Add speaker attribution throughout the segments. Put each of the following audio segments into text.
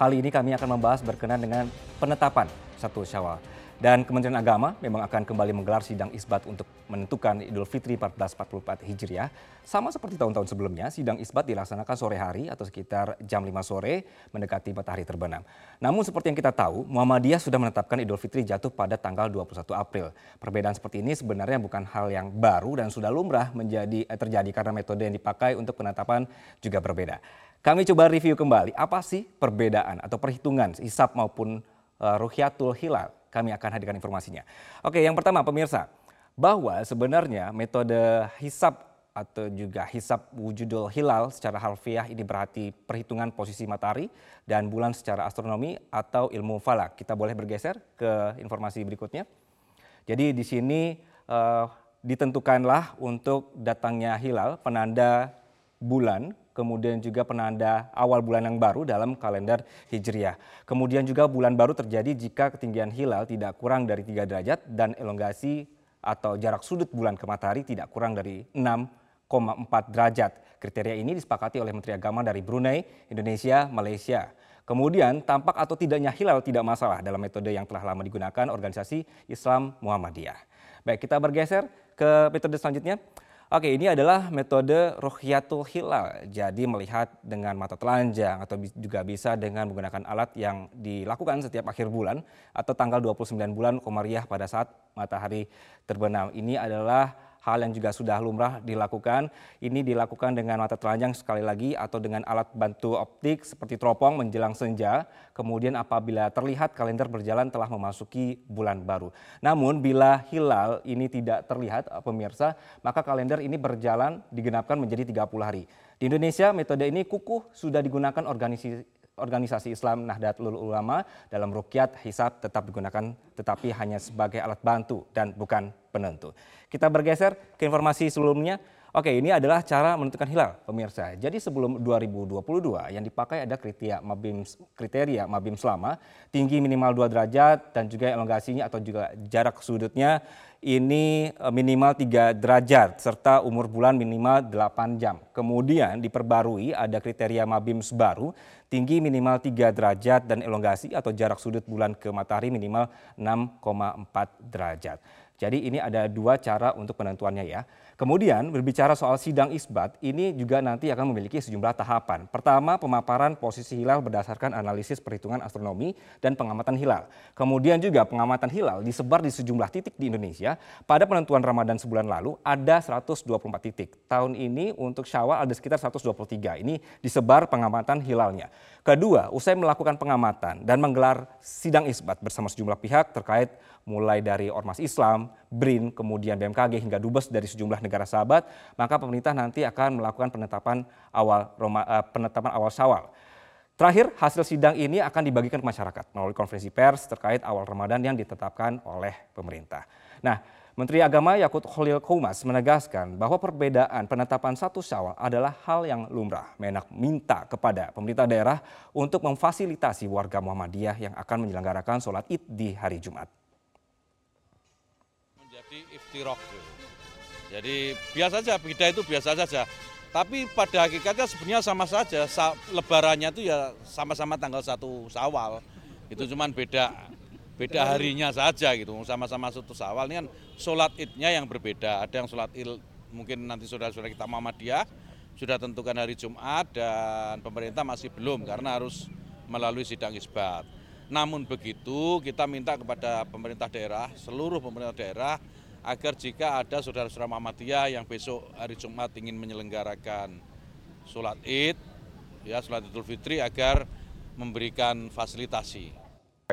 Speaker 1: Kali ini kami akan membahas berkenan dengan penetapan satu Syawal. Dan Kementerian Agama memang akan kembali menggelar sidang isbat untuk menentukan Idul Fitri 1444 Hijriah. Sama seperti tahun-tahun sebelumnya, sidang isbat dilaksanakan sore hari atau sekitar jam 5 sore mendekati matahari terbenam. Namun seperti yang kita tahu, Muhammadiyah sudah menetapkan Idul Fitri jatuh pada tanggal 21 April. Perbedaan seperti ini sebenarnya bukan hal yang baru dan sudah lumrah menjadi eh, terjadi karena metode yang dipakai untuk penetapan juga berbeda. Kami coba review kembali apa sih perbedaan atau perhitungan hisap maupun uh, Ruhyatul Hilal kami akan hadirkan informasinya. Oke, yang pertama pemirsa, bahwa sebenarnya metode hisap atau juga hisap wujudul hilal secara harfiah ini berarti perhitungan posisi matahari dan bulan secara astronomi atau ilmu falak. Kita boleh bergeser ke informasi berikutnya. Jadi di sini uh, ditentukanlah untuk datangnya hilal penanda bulan kemudian juga penanda awal bulan yang baru dalam kalender Hijriah. Kemudian juga bulan baru terjadi jika ketinggian hilal tidak kurang dari 3 derajat dan elongasi atau jarak sudut bulan ke matahari tidak kurang dari 6,4 derajat. Kriteria ini disepakati oleh Menteri Agama dari Brunei, Indonesia, Malaysia. Kemudian tampak atau tidaknya hilal tidak masalah dalam metode yang telah lama digunakan organisasi Islam Muhammadiyah. Baik, kita bergeser ke metode selanjutnya. Oke, ini adalah metode Ruhyatul Hilal. Jadi melihat dengan mata telanjang atau juga bisa dengan menggunakan alat yang dilakukan setiap akhir bulan atau tanggal 29 bulan Komariah pada saat matahari terbenam. Ini adalah hal yang juga sudah lumrah dilakukan. Ini dilakukan dengan mata telanjang sekali lagi atau dengan alat bantu optik seperti teropong menjelang senja. Kemudian apabila terlihat kalender berjalan telah memasuki bulan baru. Namun bila hilal ini tidak terlihat pemirsa, maka kalender ini berjalan digenapkan menjadi 30 hari. Di Indonesia metode ini kukuh sudah digunakan organisasi organisasi Islam Nahdlatul Ulama dalam rukyat hisab tetap digunakan tetapi hanya sebagai alat bantu dan bukan penentu. Kita bergeser ke informasi sebelumnya. Oke, ini adalah cara menentukan hilal, pemirsa. Jadi sebelum 2022 yang dipakai ada kriteria mabim kriteria mabim selama tinggi minimal 2 derajat dan juga elongasinya atau juga jarak sudutnya ini e, minimal 3 derajat serta umur bulan minimal 8 jam. Kemudian diperbarui ada kriteria mabim baru tinggi minimal 3 derajat dan elongasi atau jarak sudut bulan ke matahari minimal 6,4 derajat. Jadi ini ada dua cara untuk penentuannya ya. Kemudian berbicara soal sidang isbat, ini juga nanti akan memiliki sejumlah tahapan. Pertama, pemaparan posisi hilal berdasarkan analisis perhitungan astronomi dan pengamatan hilal. Kemudian juga pengamatan hilal disebar di sejumlah titik di Indonesia. Pada penentuan Ramadan sebulan lalu ada 124 titik. Tahun ini untuk Syawal ada sekitar 123. Ini disebar pengamatan hilalnya. Kedua, usai melakukan pengamatan dan menggelar sidang isbat bersama sejumlah pihak terkait mulai dari Ormas Islam, BRIN, kemudian BMKG hingga Dubes dari sejumlah negara sahabat, maka pemerintah nanti akan melakukan penetapan awal Roma, uh, penetapan awal Syawal. Terakhir, hasil sidang ini akan dibagikan ke masyarakat melalui konferensi pers terkait awal Ramadan yang ditetapkan oleh pemerintah. Nah, Menteri Agama Yakut Khalil Koumas menegaskan bahwa perbedaan penetapan satu syawal adalah hal yang lumrah. Menak minta kepada pemerintah daerah untuk memfasilitasi warga Muhammadiyah yang akan menyelenggarakan sholat id di hari Jumat.
Speaker 2: Iftirok. Jadi biasa saja, beda itu biasa saja. Tapi pada hakikatnya sebenarnya sama saja. Lebarannya itu ya sama-sama tanggal satu Syawal. Itu cuma beda beda harinya saja gitu sama-sama satu sawal ini kan sholat idnya yang berbeda ada yang sholat id mungkin nanti saudara-saudara kita Muhammadiyah sudah tentukan hari Jumat dan pemerintah masih belum karena harus melalui sidang isbat namun begitu kita minta kepada pemerintah daerah seluruh pemerintah daerah agar jika ada saudara-saudara Muhammadiyah yang besok hari Jumat ingin menyelenggarakan sholat id ya sholat idul fitri agar memberikan fasilitasi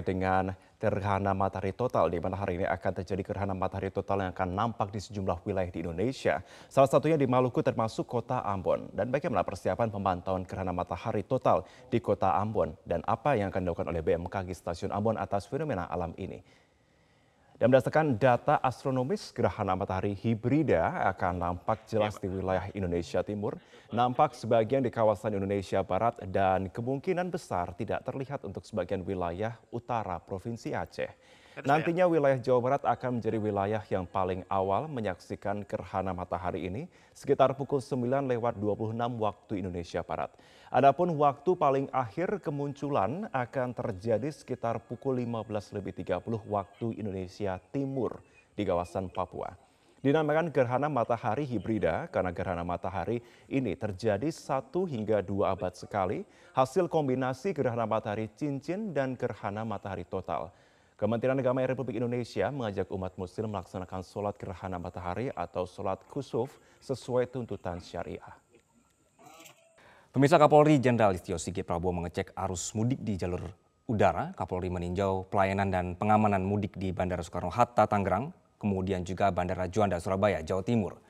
Speaker 3: dengan gerhana matahari total di mana hari ini akan terjadi gerhana matahari total yang akan nampak di sejumlah wilayah di Indonesia. Salah satunya di Maluku termasuk kota Ambon. Dan bagaimana persiapan pemantauan gerhana matahari total di kota Ambon dan apa yang akan dilakukan oleh BMKG Stasiun Ambon atas fenomena alam ini. Dan berdasarkan data astronomis, gerhana matahari hibrida akan nampak jelas di wilayah Indonesia Timur, nampak sebagian di kawasan Indonesia Barat, dan kemungkinan besar tidak terlihat untuk sebagian wilayah utara Provinsi Aceh. Nantinya wilayah Jawa Barat akan menjadi wilayah yang paling awal menyaksikan gerhana matahari ini sekitar pukul 9 lewat 26 waktu Indonesia Barat. Adapun waktu paling akhir kemunculan akan terjadi sekitar pukul 15 lebih 30 waktu Indonesia Timur di kawasan Papua. Dinamakan gerhana matahari hibrida karena gerhana matahari ini terjadi satu hingga dua abad sekali hasil kombinasi gerhana matahari cincin dan gerhana matahari total. Kementerian Agama Republik Indonesia mengajak umat muslim melaksanakan sholat gerhana matahari atau sholat kusuf sesuai tuntutan syariah.
Speaker 1: Pemirsa Kapolri Jenderal Listio Sigit Prabowo mengecek arus mudik di jalur udara. Kapolri meninjau pelayanan dan pengamanan mudik di Bandara Soekarno-Hatta, Tangerang, kemudian juga Bandara Juanda, Surabaya, Jawa Timur.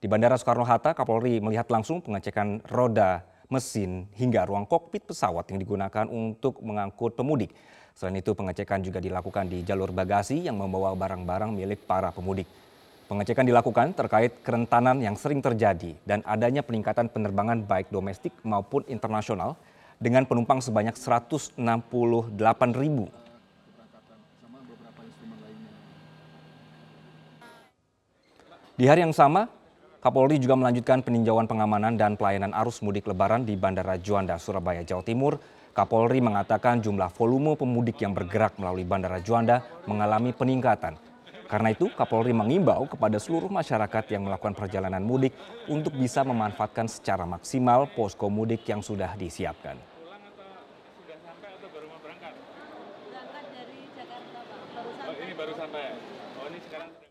Speaker 1: Di Bandara Soekarno-Hatta, Kapolri melihat langsung pengecekan roda, mesin, hingga ruang kokpit pesawat yang digunakan untuk mengangkut pemudik. Selain itu, pengecekan juga dilakukan di jalur bagasi yang membawa barang-barang milik para pemudik. Pengecekan dilakukan terkait kerentanan yang sering terjadi dan adanya peningkatan penerbangan baik domestik maupun internasional dengan penumpang sebanyak 168 ribu Di hari yang sama, Kapolri juga melanjutkan peninjauan pengamanan dan pelayanan arus mudik lebaran di Bandara Juanda, Surabaya, Jawa Timur. Kapolri mengatakan jumlah volume pemudik yang bergerak melalui Bandara Juanda mengalami peningkatan. Karena itu, Kapolri mengimbau kepada seluruh masyarakat yang melakukan perjalanan mudik untuk bisa memanfaatkan secara maksimal posko mudik yang sudah disiapkan.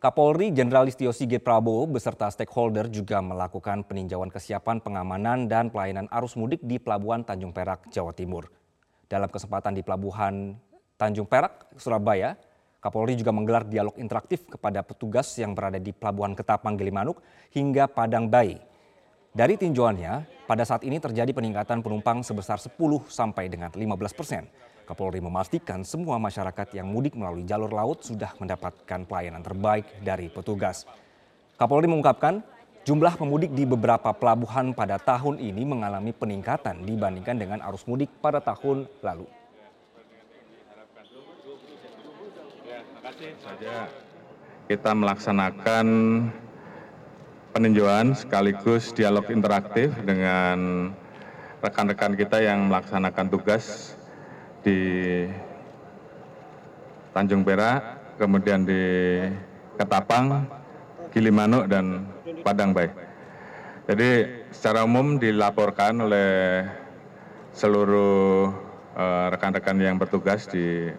Speaker 1: Kapolri Jenderal Listio Sigit Prabowo beserta stakeholder juga melakukan peninjauan kesiapan pengamanan dan pelayanan arus mudik di Pelabuhan Tanjung Perak, Jawa Timur. Dalam kesempatan di Pelabuhan Tanjung Perak, Surabaya, Kapolri juga menggelar dialog interaktif kepada petugas yang berada di Pelabuhan Ketapang Gilimanuk hingga Padang Bayi. Dari tinjauannya, pada saat ini terjadi peningkatan penumpang sebesar 10 sampai dengan 15 persen. Kapolri memastikan semua masyarakat yang mudik melalui jalur laut sudah mendapatkan pelayanan terbaik dari petugas. Kapolri mengungkapkan jumlah pemudik di beberapa pelabuhan pada tahun ini mengalami peningkatan dibandingkan dengan arus mudik pada tahun lalu.
Speaker 4: saja kita melaksanakan peninjauan sekaligus dialog interaktif dengan rekan-rekan kita yang melaksanakan tugas di Tanjung Perak, kemudian di Ketapang, Gilimanuk, dan Padang Bay. Jadi secara umum dilaporkan oleh seluruh eh, rekan-rekan uh, yang bertugas di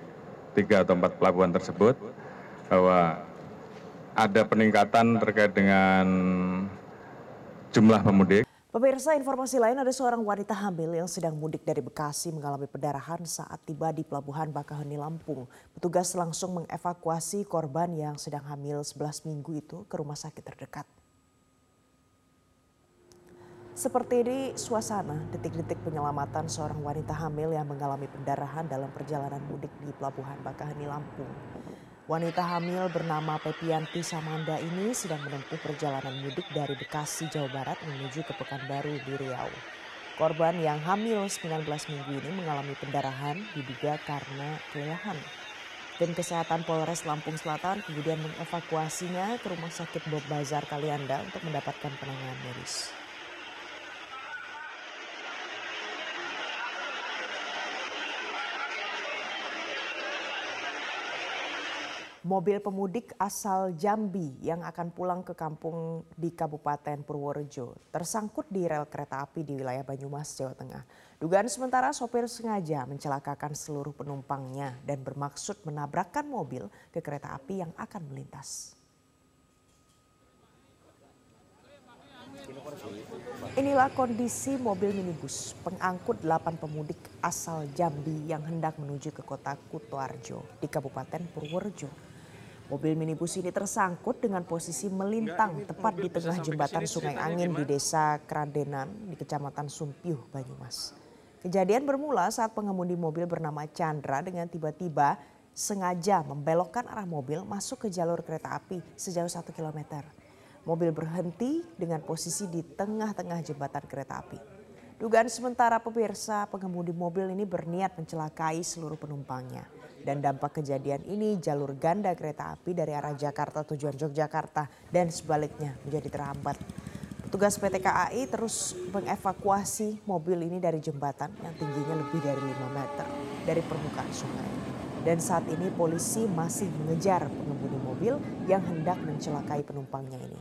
Speaker 4: tiga atau empat pelabuhan tersebut bahwa ada peningkatan terkait dengan jumlah pemudik.
Speaker 5: Pemirsa informasi lain ada seorang wanita hamil yang sedang mudik dari Bekasi mengalami pendarahan saat tiba di Pelabuhan Bakaheni Lampung. Petugas langsung mengevakuasi korban yang sedang hamil 11 minggu itu ke rumah sakit terdekat. Seperti ini suasana detik-detik penyelamatan seorang wanita hamil yang mengalami pendarahan dalam perjalanan mudik di Pelabuhan Bakaheni Lampung. Wanita hamil bernama Pepianti Samanda ini sedang menempuh perjalanan mudik dari Bekasi, Jawa Barat menuju ke Pekanbaru di Riau. Korban yang hamil 19 minggu ini mengalami pendarahan diduga karena kelelahan. Tim Kesehatan Polres Lampung Selatan kemudian mengevakuasinya ke Rumah Sakit Bob Bazar Kalianda untuk mendapatkan penanganan medis. Mobil pemudik asal Jambi yang akan pulang ke kampung di Kabupaten Purworejo tersangkut di rel kereta api di wilayah Banyumas, Jawa Tengah. Dugaan sementara sopir sengaja mencelakakan seluruh penumpangnya dan bermaksud menabrakkan mobil ke kereta api yang akan melintas. Inilah kondisi mobil minibus pengangkut 8 pemudik asal Jambi yang hendak menuju ke kota Kutoarjo di Kabupaten Purworejo. Mobil minibus ini tersangkut dengan posisi melintang tepat di tengah jembatan Sungai Angin di Desa Kradenan di Kecamatan Sumpiuh, Banyumas. Kejadian bermula saat pengemudi mobil bernama Chandra dengan tiba-tiba sengaja membelokkan arah mobil masuk ke jalur kereta api sejauh satu kilometer. Mobil berhenti dengan posisi di tengah-tengah jembatan kereta api. Dugaan sementara pemirsa pengemudi mobil ini berniat mencelakai seluruh penumpangnya. Dan dampak kejadian ini jalur ganda kereta api dari arah Jakarta tujuan Yogyakarta dan sebaliknya menjadi terhambat. Petugas PT KAI terus mengevakuasi mobil ini dari jembatan yang tingginya lebih dari 5 meter dari permukaan sungai. Dan saat ini polisi masih mengejar pengemudi mobil yang hendak mencelakai penumpangnya ini.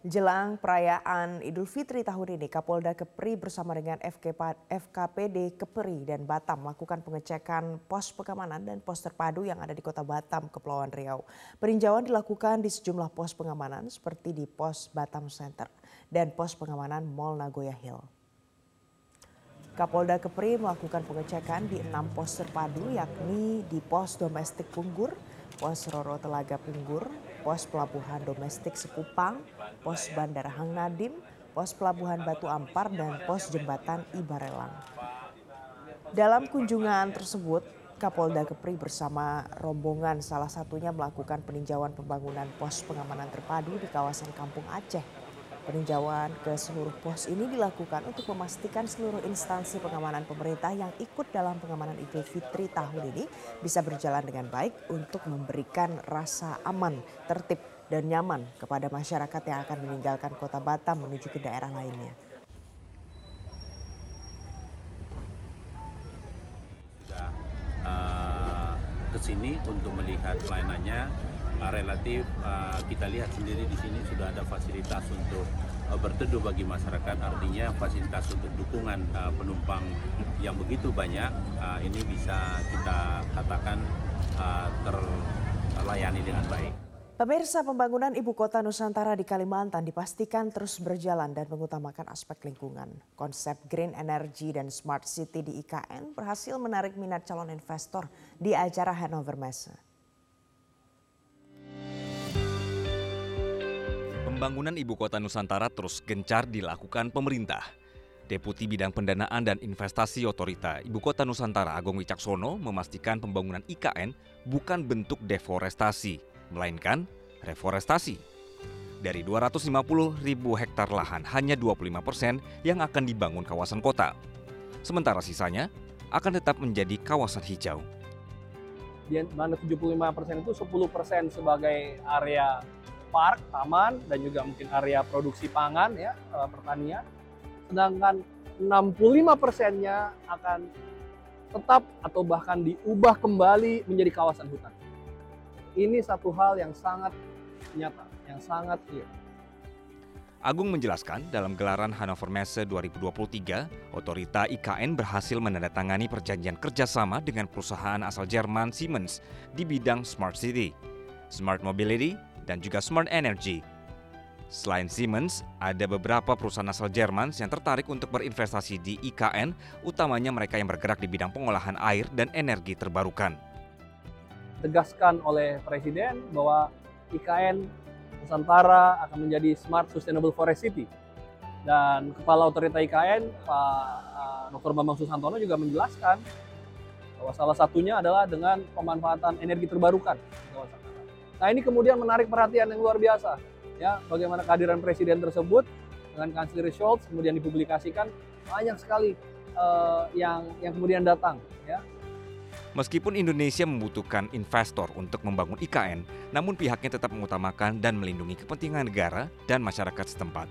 Speaker 5: Jelang perayaan Idul Fitri tahun ini, Kapolda Kepri bersama dengan FKPD Kepri dan Batam melakukan pengecekan pos pengamanan dan pos terpadu yang ada di kota Batam, Kepulauan Riau. Peninjauan dilakukan di sejumlah pos pengamanan seperti di pos Batam Center dan pos pengamanan Mall Nagoya Hill. Kapolda Kepri melakukan pengecekan di enam pos terpadu yakni di pos domestik Punggur, pos Roro Telaga Punggur, pos pelabuhan domestik Sekupang, pos Bandara Hang Nadim, pos pelabuhan Batu Ampar, dan pos jembatan Ibarelang. Dalam kunjungan tersebut, Kapolda Kepri bersama rombongan salah satunya melakukan peninjauan pembangunan pos pengamanan terpadu di kawasan Kampung Aceh. Peninjauan ke seluruh pos ini dilakukan untuk memastikan seluruh instansi pengamanan pemerintah yang ikut dalam pengamanan Idul Fitri tahun ini bisa berjalan dengan baik untuk memberikan rasa aman, tertib, dan nyaman kepada masyarakat yang akan meninggalkan kota Batam menuju ke daerah lainnya.
Speaker 6: Sudah uh, ke sini untuk melihat pelayanannya relatif uh, kita lihat sendiri di sini sudah ada fasilitas untuk uh, berteduh bagi masyarakat artinya fasilitas untuk dukungan penumpang yang begitu banyak ini bisa kita katakan terlayani dengan baik.
Speaker 5: Pemirsa pembangunan ibu kota Nusantara di Kalimantan dipastikan terus berjalan dan mengutamakan aspek lingkungan. Konsep green energy dan smart city di IKN berhasil menarik minat calon investor di acara Hannover Messe.
Speaker 1: Pembangunan ibu kota Nusantara terus gencar dilakukan pemerintah. Deputi Bidang Pendanaan dan Investasi Otorita Ibu Kota Nusantara Agung Wicaksono memastikan pembangunan IKN bukan bentuk deforestasi, melainkan reforestasi. Dari 250 ribu hektar lahan, hanya 25 persen yang akan dibangun kawasan kota. Sementara sisanya akan tetap menjadi kawasan hijau.
Speaker 7: Di mana 75 persen itu 10 persen sebagai area park, taman, dan juga mungkin area produksi pangan ya, eh, pertanian. Sedangkan 65 persennya akan tetap atau bahkan diubah kembali menjadi kawasan hutan. Ini satu hal yang sangat nyata, yang sangat clear.
Speaker 1: Agung menjelaskan dalam gelaran Hannover Messe 2023, otorita IKN berhasil menandatangani perjanjian kerjasama dengan perusahaan asal Jerman Siemens di bidang Smart City, Smart Mobility, dan juga Smart Energy. Selain Siemens, ada beberapa perusahaan asal Jerman yang tertarik untuk berinvestasi di IKN, utamanya mereka yang bergerak di bidang pengolahan air dan energi terbarukan.
Speaker 7: Tegaskan oleh Presiden bahwa IKN Nusantara akan menjadi Smart Sustainable Forest City. Dan Kepala Otorita IKN, Pak Dr. Bambang Susantono juga menjelaskan bahwa salah satunya adalah dengan pemanfaatan energi terbarukan. Nah ini kemudian menarik perhatian yang luar biasa. Ya, bagaimana kehadiran presiden tersebut dengan kanselir Scholz kemudian dipublikasikan banyak sekali uh, yang yang kemudian datang. Ya,
Speaker 1: Meskipun Indonesia membutuhkan investor untuk membangun IKN, namun pihaknya tetap mengutamakan dan melindungi kepentingan negara dan masyarakat setempat.